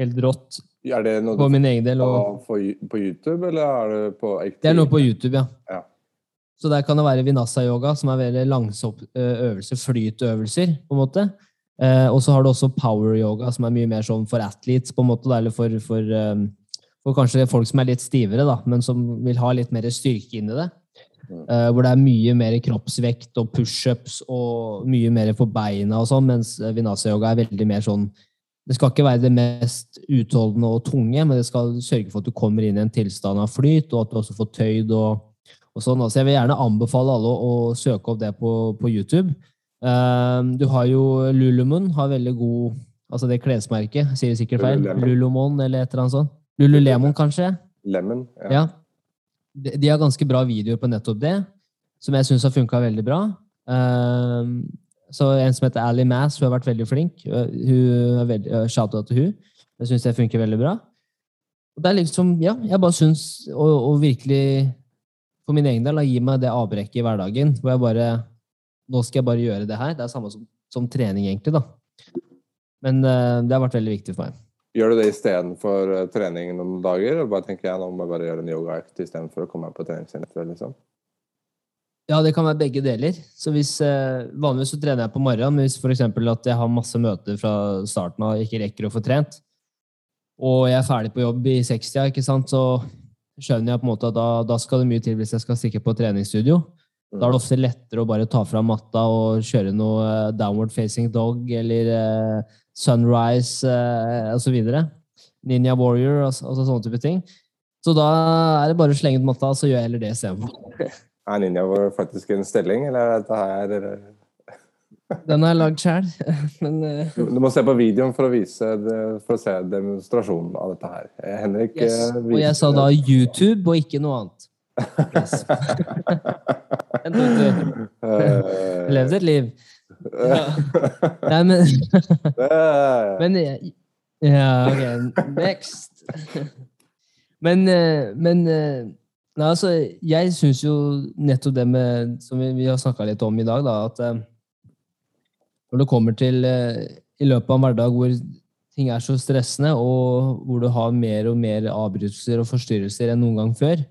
helt rått Er det noe på min egen del. Og, på, på YouTube, eller er det på ekte? det er noe på YouTube, ja. Ja. Så der kan det være vinassa-yoga, som er veldig langsomme øvelser, flytøvelser, på en måte. Eh, og så har du også power-yoga, som er mye mer sånn for athletes, på en måte, eller for, for, eh, for kanskje folk som er litt stivere, da, men som vil ha litt mer styrke inn i det. Eh, hvor det er mye mer kroppsvekt og pushups og mye mer for beina og sånn, mens eh, vinasa-yoga er veldig mer sånn Det skal ikke være det mest utholdende og tunge, men det skal sørge for at du kommer inn i en tilstand av flyt, og at du også får tøyd og, og sånn. Så jeg vil gjerne anbefale alle å, å søke opp det på, på YouTube. Um, du har jo Lulumun, har veldig god Altså det klesmerket, sier jeg sikkert feil. Lulumon eller et eller annet sånt. Lululemon, kanskje? Lemon? Ja. Ja. De, de har ganske bra videoer på nettopp det, som jeg syns har funka veldig bra. Um, så en som heter Ally Mass, hun har vært veldig flink. Hun er veldig, Shout-out til hun. Jeg syns det funker veldig bra. Og det er liksom, ja, jeg bare syns å, å virkelig, for min egen del, da, gi meg det avbrekket i hverdagen, hvor jeg bare Nå skal jeg bare gjøre det her. Det er samme som, som trening, egentlig, da. Men uh, det har vært veldig viktig for meg. Gjør du det istedenfor uh, trening noen dager? Og bare tenker jeg nå må jeg bare gjøre en yogaøkt istedenfor å komme meg på treningssenteret? Liksom. Ja, det kan være begge deler. Så hvis, eh, Vanligvis så trener jeg på morgenen, men hvis for at jeg har masse møter fra starten av og ikke rekker å få trent, og jeg er ferdig på jobb i 60, ikke sant, så skjønner jeg på en måte at da, da skal det mye til hvis jeg skal stikke på treningsstudio. Da er det ofte lettere å bare ta fram matta og kjøre noe eh, downward facing dog eller eh, sunrise eh, osv. Ninja warrior, altså, altså sånne type ting. Så da er det bare å slenge ut matta, så gjør jeg heller det istedenfor. Er ninja Warrior faktisk en stelling, eller er dette her eller? Den jeg lagd sjæl, men uh... Du må se på videoen for å, det- for å se demonstrasjonen av dette her. Eh, Henrik yes. eh, Og jeg sa da YouTube og ikke noe annet. Yes. Levde et liv. Ja. Nei, men Men Ja, ok. Next. Men, men Nei, altså, jeg syns jo nettopp det med Som vi, vi har snakka litt om i dag, da, at når det kommer til eh, i løpet av en hverdag hvor ting er så stressende, og hvor du har mer og mer avbrytelser og forstyrrelser enn noen gang før,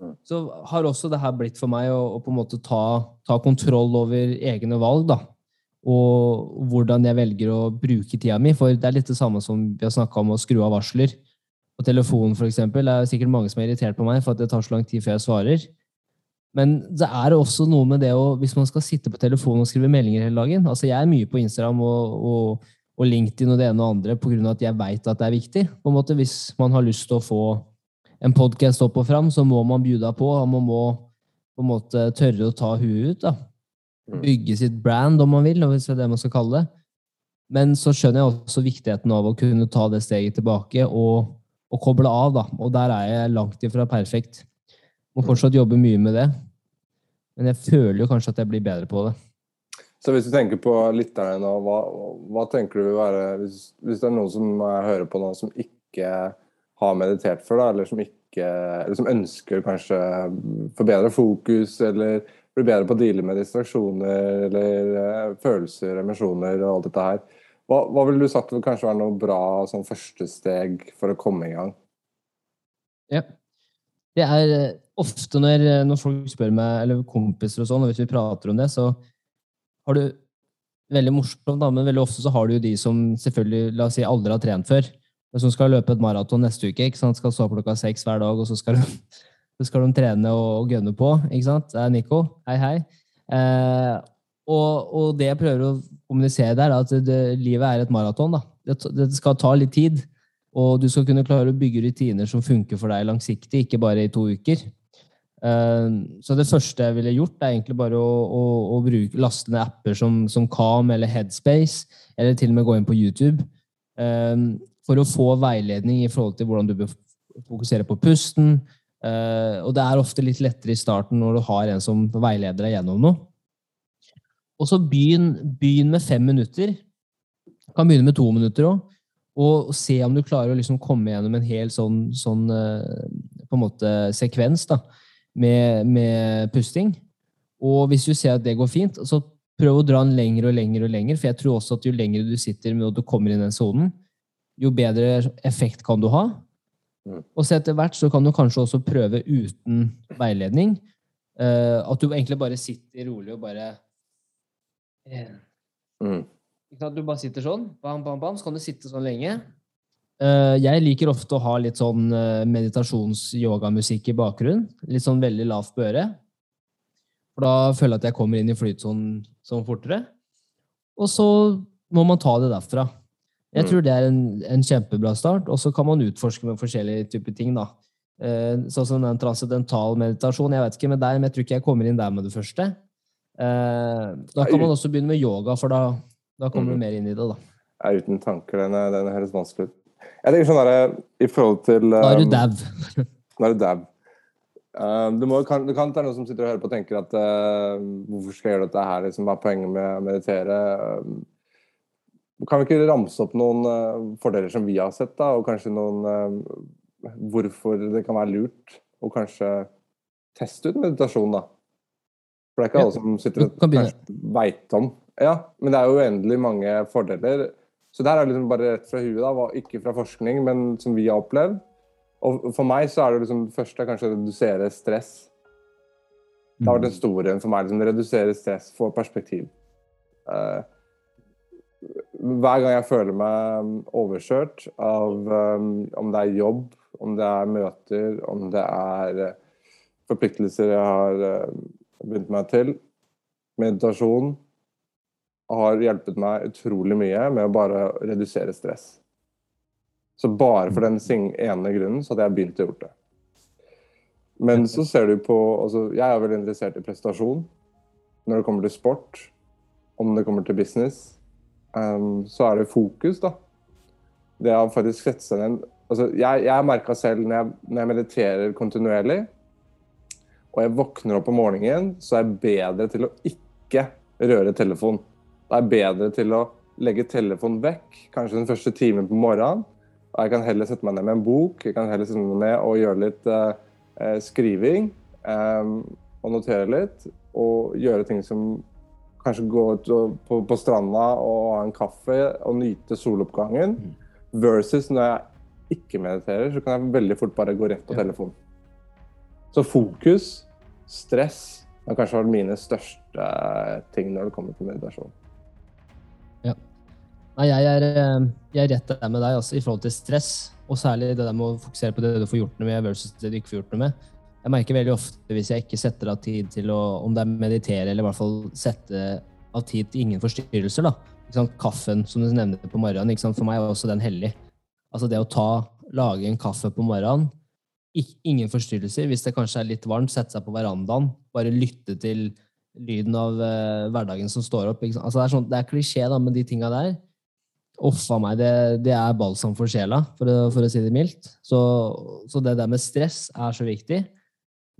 Mm. så har også det her blitt for meg å, å på en måte ta, ta kontroll over egne valg, da og hvordan jeg velger å bruke tida mi. For det er litt det samme som vi har snakka om å skru av varsler. På telefonen, eksempel, det er sikkert mange som er irritert på meg for at det tar så lang tid før jeg svarer. Men det er også noe med det å, hvis man skal sitte på telefonen og skrive meldinger hele dagen altså Jeg er mye på Instagram og, og, og LinkedIn og det ene og andre pga. at jeg veit at det er viktig. På en måte, hvis man har lyst til å få en podkast opp og fram, så må man bjuda på. og Man må på en måte tørre å ta huet ut. da bygge sitt brand, om man vil, hvis det er det man skal kalle det. Men så skjønner jeg også viktigheten av å kunne ta det steget tilbake og, og koble av. da. Og der er jeg langt ifra perfekt. Må fortsatt jobbe mye med det. Men jeg føler jo kanskje at jeg blir bedre på det. Så hvis du tenker på lytterne nå, hva, hva tenker du vil være hvis, hvis det er noen som eh, hører på nå som ikke har meditert før, da, eller som ikke eller som ønsker kanskje forbedre fokus, eller bli bedre på å deale med distraksjoner eller eh, følelser, emosjoner og alt dette her. Hva, hva ville du sagt vil kanskje være noe bra sånn første steg for å komme i gang? Ja. Det er eh, ofte når, når folk spør meg, eller kompiser og sånn, og hvis vi prater om det, så har du veldig morsomt, da, men veldig ofte så har du jo de som selvfølgelig, la oss si, aldri har trent før, men som skal løpe et maraton neste uke, ikke sant? skal stå klokka seks hver dag, og så skal de, så skal de trene og, og gønne på, ikke sant? Det er Nico. Hei, hei. Eh, og, og det jeg prøver å kommunisere der, er at det, livet er et maraton. Det, det skal ta litt tid, og du skal kunne klare å bygge rutiner som funker for deg langsiktig, ikke bare i to uker. Eh, så det første jeg ville gjort, er egentlig bare å, å, å bruke, laste ned apper som, som Calm eller Headspace, eller til og med gå inn på YouTube, eh, for å få veiledning i forhold til hvordan du bør fokusere på pusten. Eh, og det er ofte litt lettere i starten når du har en som veileder deg gjennom noe. Og så begynn, begynn med fem minutter. Kan begynne med to minutter òg. Og se om du klarer å liksom komme gjennom en hel sånn, sånn på en måte sekvens da, med, med pusting. Og hvis du ser at det går fint, så prøv å dra den lenger og lenger. og lenger, For jeg tror også at jo lenger du sitter med og du kommer inn i den sonen, jo bedre effekt kan du ha. Mm. Og så etter hvert så kan du kanskje også prøve uten veiledning. eh, at du egentlig bare sitter rolig og bare eh, Mm. Du bare sitter sånn, bam, bam, bam, så kan du sitte sånn lenge. Eh, jeg liker ofte å ha litt sånn uh, meditations-yogamusikk i bakgrunnen. Litt sånn veldig lavt på øret. For da føler jeg at jeg kommer inn i flytsonen sånn fortere. Og så må man ta det derfra. Jeg Mm. tror det er en, en kjempebra start, og så kan man utforske med forskjellige typer ting. da. Eh, sånn som den transcendental meditasjon. Jeg vet ikke med deg, men jeg tror ikke jeg kommer inn der med det første. Eh, da kan man også begynne med yoga, for da, da kommer Mm. du mer inn i det. da. Er uten tanker. Den, er- den høres vanskelig ut. Jeg tenker sånn der, I forhold til Nå er du um, dau. Nå er du dau. Det, må, kan, det kan være noen som sitter og hører på og tenker at uh, hvorfor skal jeg gjøre dette her? Liksom, hva er poenget med å meditere? Uh, kan vi ikke ramse opp noen uh, fordeler som vi har sett, da, og kanskje noen uh, Hvorfor det kan være lurt å kanskje teste ut meditasjon, da? For det er ikke alle som sitter og du veit om. Ja, men det er jo uendelig mange fordeler. Så det her er liksom bare rett fra huet, da, ikke fra forskning, men som vi har opplevd. Og for meg så er det liksom det første kanskje å redusere stress. Det har vært den store en for meg. Liksom, redusere stress, få perspektiv. Uh, hver gang jeg føler meg overkjørt av um, om det er jobb, om det er møter, om det er uh, forpliktelser jeg har uh, begynt meg til, meditasjon har hjulpet meg utrolig mye med å bare redusere stress. Så bare for den ene grunnen så hadde jeg begynt å gjøre det. Men så ser du på altså Jeg er veldig interessert i prestasjon når det kommer til sport, om det kommer til business. Um, så er det fokus, da. Det har faktisk sett seg ned altså, Jeg, jeg merka selv når jeg, når jeg mediterer kontinuerlig, og jeg våkner opp om morgenen, så er jeg bedre til å ikke røre telefonen. Da er bedre til å legge telefonen vekk, kanskje den første timen på morgenen. Jeg kan heller sette meg ned med en bok, jeg kan heller sette meg ned og gjøre litt eh, skriving. Eh, og notere litt, og gjøre ting som kanskje gå ut på, på, stranda og ha en kaffe og nyte soloppgangen. Mm. Versus når jeg ikke mediterer, så kan jeg veldig fort bare gå rett på ja. telefonen. Så fokus, stress, har kanskje vært mine største ting når det kommer til meditasjon. Nei, jeg er, eh, jeg er rett der med deg altså, i forhold til stress. Og særlig det der med å fokusere på det du får gjort noe med, versus det du ikke får gjort noe med. Jeg merker veldig ofte hvis jeg ikke setter av tid til å om det er meditere, eller i hvert fall sette av tid til ingen forstyrrelser. da. Kaffen som du nevnte på morgenen, for meg er også den hellig. Altså det å ta, lage en kaffe på morgenen, ingen forstyrrelser. Hvis det kanskje er litt varmt, sette seg på verandaen, bare lytte til lyden av uh, hverdagen som står opp. Altså det, er sånn, det er klisjé da, med de tinga der. Uff meg, det, det, er balsam for sjela, for å, for å si det mildt. Så, så, det der med stress er så viktig.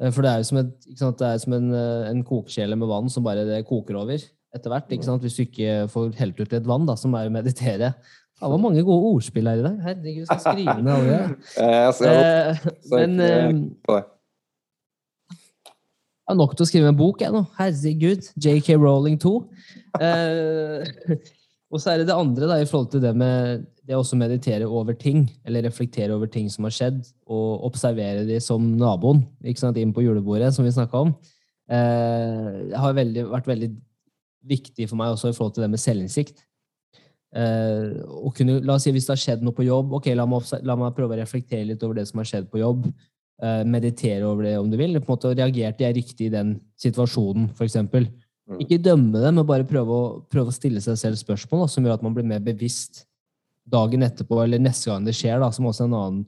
Eh, for det er jo som, et, det er som en, eh, en kokekjele med vann som bare det koker over etter hvert. Hvis du ikke får helt ut litt vann, da, som er å meditere. Det var mange gode ordspill her i dag. Herregud, skal skrive ned alle det. Eh, men eh, jeg har nok til å skrive en bok, jeg nå. Herregud. JK Rowling 2. Eh, Og så er det det andre da, i forhold til det med det å meditere over ting, eller reflektere over ting som har skjedd, og observere de som naboen ikke sant, inn på julebordet, som vi snakka om. Eh, har veldig, vært veldig viktig for meg også i forhold til det med selvinnsikt. Eh, kunne, la oss si Hvis det har skjedd noe på jobb, ok, la meg, la meg prøve å reflektere litt over det som har skjedd på jobb. Eh, meditere over det, om du vil. På en måte Reagerte jeg riktig i den situasjonen, f.eks.? Mm. Ikke dømme det, men bare prøve å, prøve å stille seg selv spørsmål da, som gjør at man blir mer bevisst dagen etterpå eller neste gang det skjer, da, som også er en annen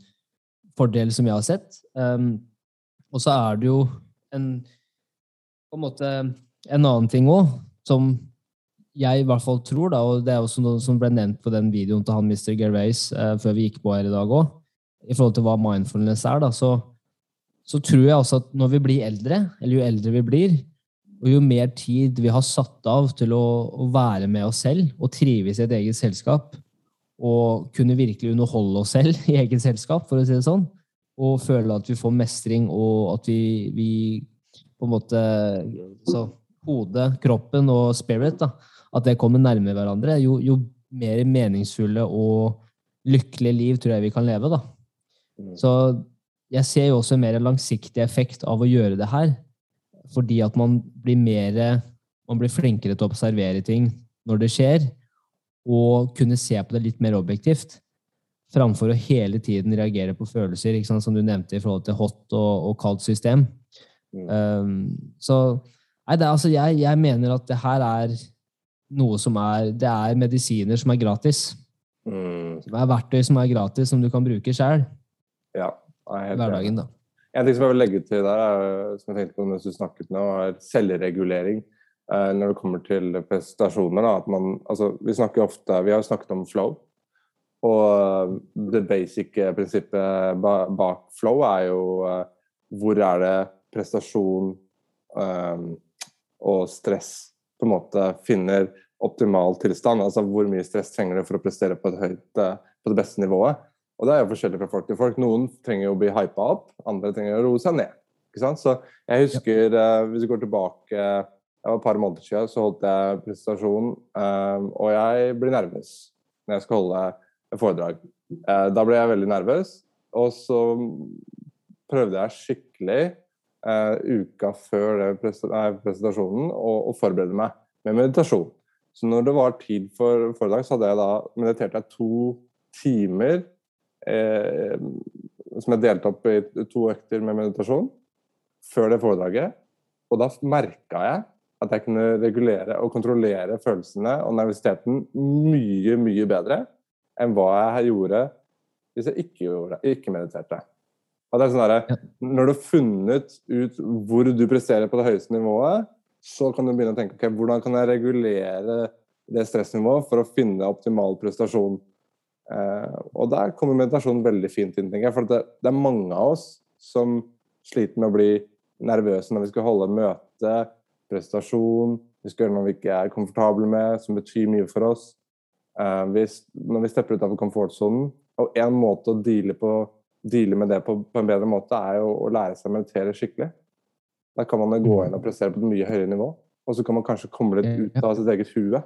fordel som jeg har sett. Um, og så er det jo en en måte en annen ting òg, som jeg i hvert fall tror, da, og det er også noe som ble nevnt på den videoen til han Mr. Gervais uh, før vi gikk på her i dag òg, i forhold til hva mindfulness er, da, så, så tror jeg også at når vi blir eldre, eller jo eldre vi blir, og jo mer tid vi har satt av til å, å være med oss selv og trives i et eget selskap, og kunne virkelig underholde oss selv i eget selskap, for å si det sånn, og føle at vi får mestring, og at vi, vi på en måte så Hodet, kroppen og spirit, da, at det kommer nærmere hverandre, jo, jo mer meningsfulle og lykkelige liv tror jeg vi kan leve. da. Mm. Så jeg ser jo også mer langsiktig effekt av å gjøre det her fordi at man blir mer Man blir flinkere til å observere ting når det skjer, og kunne se på det litt mer objektivt. Framfor å hele tiden reagere på følelser, som du nevnte i forhold til hot og, og kaldt system. Mm. Um, så nei, det, altså, jeg, jeg, mener at det her er noe som er Det er medisiner som er gratis. Mm. Det er verktøy som er gratis, som du kan bruke sjøl. Ja, hverdagen, da. En ting som jeg vil legge til der, er, som jeg tenkte på mens du snakket nå, er selvregulering eh, når det kommer til prestasjoner. Da, man, altså, vi ofte, vi har snakket om flow. Og eh, det basic prinsippet bak flow er jo eh, hvor er det prestasjon um, og stress på en måte finner optimal tilstand. Altså hvor mye stress trenger du for å prestere på, høyt, på det beste nivået. Og det er jo forskjellig fra folk til folk. Noen trenger jo å bli hypa opp, andre trenger å roe seg ned. Ikke sant? Så jeg husker, uh, hvis vi går tilbake det var et par måneder siden, så holdt jeg presentasjon, uh, og jeg blir nervøs når jeg skal holde foredrag. Uh, da ble jeg veldig nervøs, og så prøvde jeg skikkelig uka før presentasjonen og forberede meg med meditasjon. Så når det var tid for foredrag, så hadde jeg da meditert jeg to timer eh, som jeg delte opp i to økter med meditasjon før det foredraget. Og da merka jeg at jeg kunne regulere og kontrollere følelsene og nervøsiteten mye, mye bedre enn hva jeg gjorde hvis jeg ikke, gjorde, ikke mediterte. Er sånn der, Når du har funnet ut hvor du presterer på det høyeste nivået, så kan du begynne å tenke ok, hvordan kan jeg regulere det stressnivået for å finne optimal prestasjon. Eh, og der kommer meditasjon veldig fint inn, tenker jeg. For det, det er mange av oss som sliter med å bli nervøse når vi skal holde møte, prestasjon, vi skal gjøre noe vi ikke er komfortable med, som betyr mye for oss. Eh, hvis, når vi stepper ut av komfortsonen. Og én måte å deale, på, deale med det på, på en bedre måte, er jo å lære seg å meditere skikkelig. Da kan man gå inn og prestere på et mye høyere nivå. Og så kan man kanskje komme litt ut av sitt eget hue.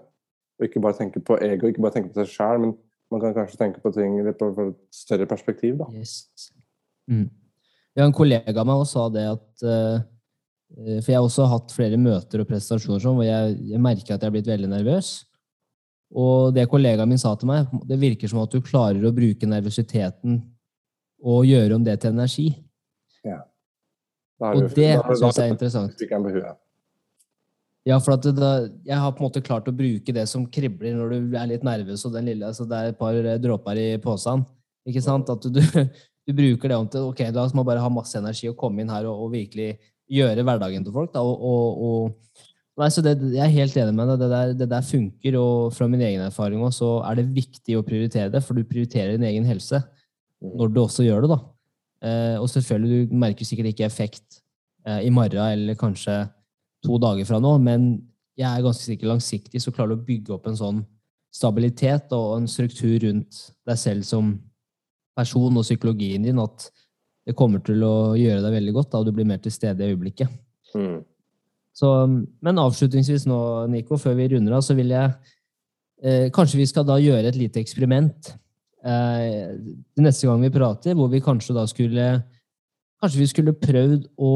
Og ikke bare tenke på ego, ikke bare tenke på seg sjæl, men man kan kanskje tenke på ting litt på på et større perspektiv. da. Yes. Mm. Ja, en kollega av meg også sa det at uh, For jeg har også hatt flere møter og presentasjoner sånn, hvor jeg, jeg merker at jeg er blitt veldig nervøs. Og det kollegaen min sa til meg, det virker som at du klarer å bruke nervøsiteten og gjøre om det til energi. Da Det, Og det syns jeg er interessant. fikk jeg på huet. Ja, for da, jeg har på en måte klart å bruke det som kribler når du er litt nervøs, og den lille, altså det er et par eh, dråper i posen. Ikke sant? At du, du, bruker det om til ok, da må bare ha masse energi og komme inn her og, og virkelig gjøre hverdagen til folk. Da, og, og Nei, så det, Jeg er helt enig med deg. Det der, det der funker. Og fra min egen erfaring også, så er det viktig å prioritere det, for du prioriterer din egen helse når du også gjør det. da. Eh, og selvfølgelig, du merker sikkert ikke effekt eh, i morgen eller kanskje to dager fra nå, men jeg er ganske sikker langsiktig så klarer du å bygge opp en sånn stabilitet og en struktur rundt deg selv som person og psykologien din at det kommer til å gjøre deg veldig godt da, og du blir mer til stede i øyeblikket. Mm. Så, men avslutningsvis nå, Nico, før vi runder av, så vil jeg eh, Kanskje vi skal da gjøre et lite eksperiment eh, neste gang vi prater, hvor vi kanskje da skulle Kanskje vi skulle prøvd å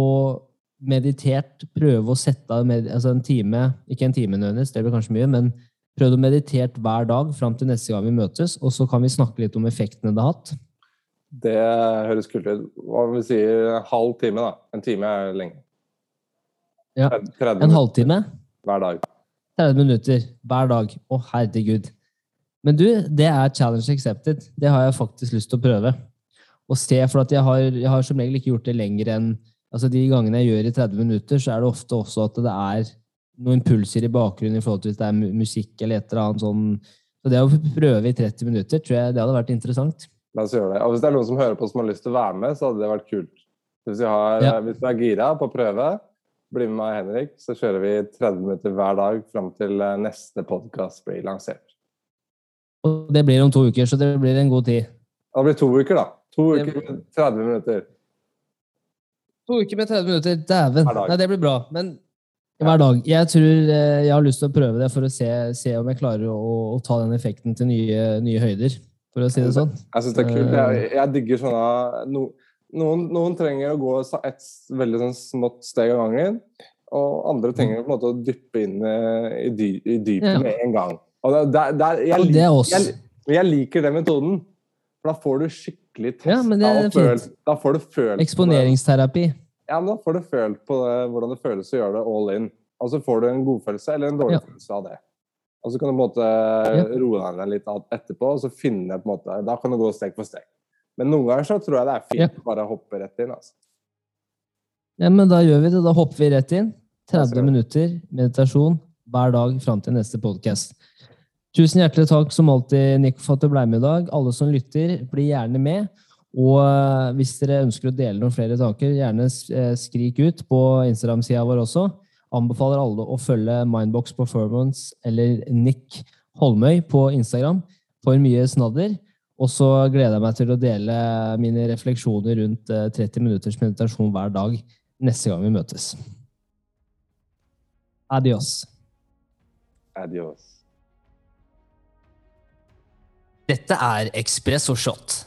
meditert prøve å sette av med, altså en time Ikke en time nødvendigvis, det blir kanskje mye, men prøv å meditert hver dag fram til neste gang vi møtes, og så kan vi snakke litt om effektene det har hatt. Det høres kult ut. Hva vil si en halv time, da? En time er lenge. Ja. En halvtime, hver dag. 30 minutter hver dag. Å, herregud. Men du, det er challenge accepted. Det har jeg faktisk lyst til å prøve. Og se, for jeg har, jeg har som regel ikke gjort det lenger enn altså De gangene jeg gjør i 30 minutter, så er det ofte også at det er noen impulser i bakgrunnen i forhold til hvis det er musikk eller et eller annet sånn. Så det å prøve i 30 minutter, tror jeg det hadde vært interessant. La oss gjøre det. Og hvis det er noen som hører på som har lyst til å være med, så hadde det vært kult. Hvis, vi har, Ja. hvis du er gira på å prøve, bli med meg, Henrik, så kjører vi 30 minutter hver dag fram til eh, neste podkast blir lansert. Og det blir om to uker, så det blir en god tid. Det blir to uker, da. To uker med 30 minutter. To uker med 30 minutter, dæven. Nei, det blir bra. Men hver dag. Jeg tror eh, jeg har lyst til å prøve det for å se, se om jeg klarer å, å ta den effekten til nye, nye høyder, for å si det sånn. Jeg syns det er kult. Jeg, jeg digger sånne no, noen, noen trenger å gå et veldig sånn smått steg av gangen. Og andre trenger på en måte å dyppe inn eh, i, dy, i dypet Ja. med en gang. Og det, det, jeg, jeg, jeg liker den metoden. For da får du skikkelig testa Ja, men det og følt. Da får du følt. Eksponeringsterapi. Ja, men da får du følt på det, hvordan det føles å gjøre det all in. Og så får du en godfølelse eller en dårlig Ja. følelse av det. Og så kan du på en måte roe deg litt etterpå, og så finne på en måte Da kan du gå steg for steg. Men noen ganger så tror jeg det er fint Ja. å bare hoppe rett inn. altså. Ja, men da gjør vi det. Da hopper vi rett inn. 30 minutter meditasjon hver dag fram til neste podkast. Tusen hjertelig takk som alltid, Nico, for at du ble med i dag. Alle som lytter, bli gjerne med. Og eh, hvis dere ønsker å dele noen flere tanker, gjerne eh, skrik ut på Instagram-sida vår også. Anbefaler alle å følge Mindbox Performance eller Nick Holmøy på Instagram for mye snadder. Og så gleder jeg meg til å dele mine refleksjoner rundt eh, 30 minutters meditasjon hver dag neste gang vi møtes. Adios. Adios. Dette er Espresso Shot.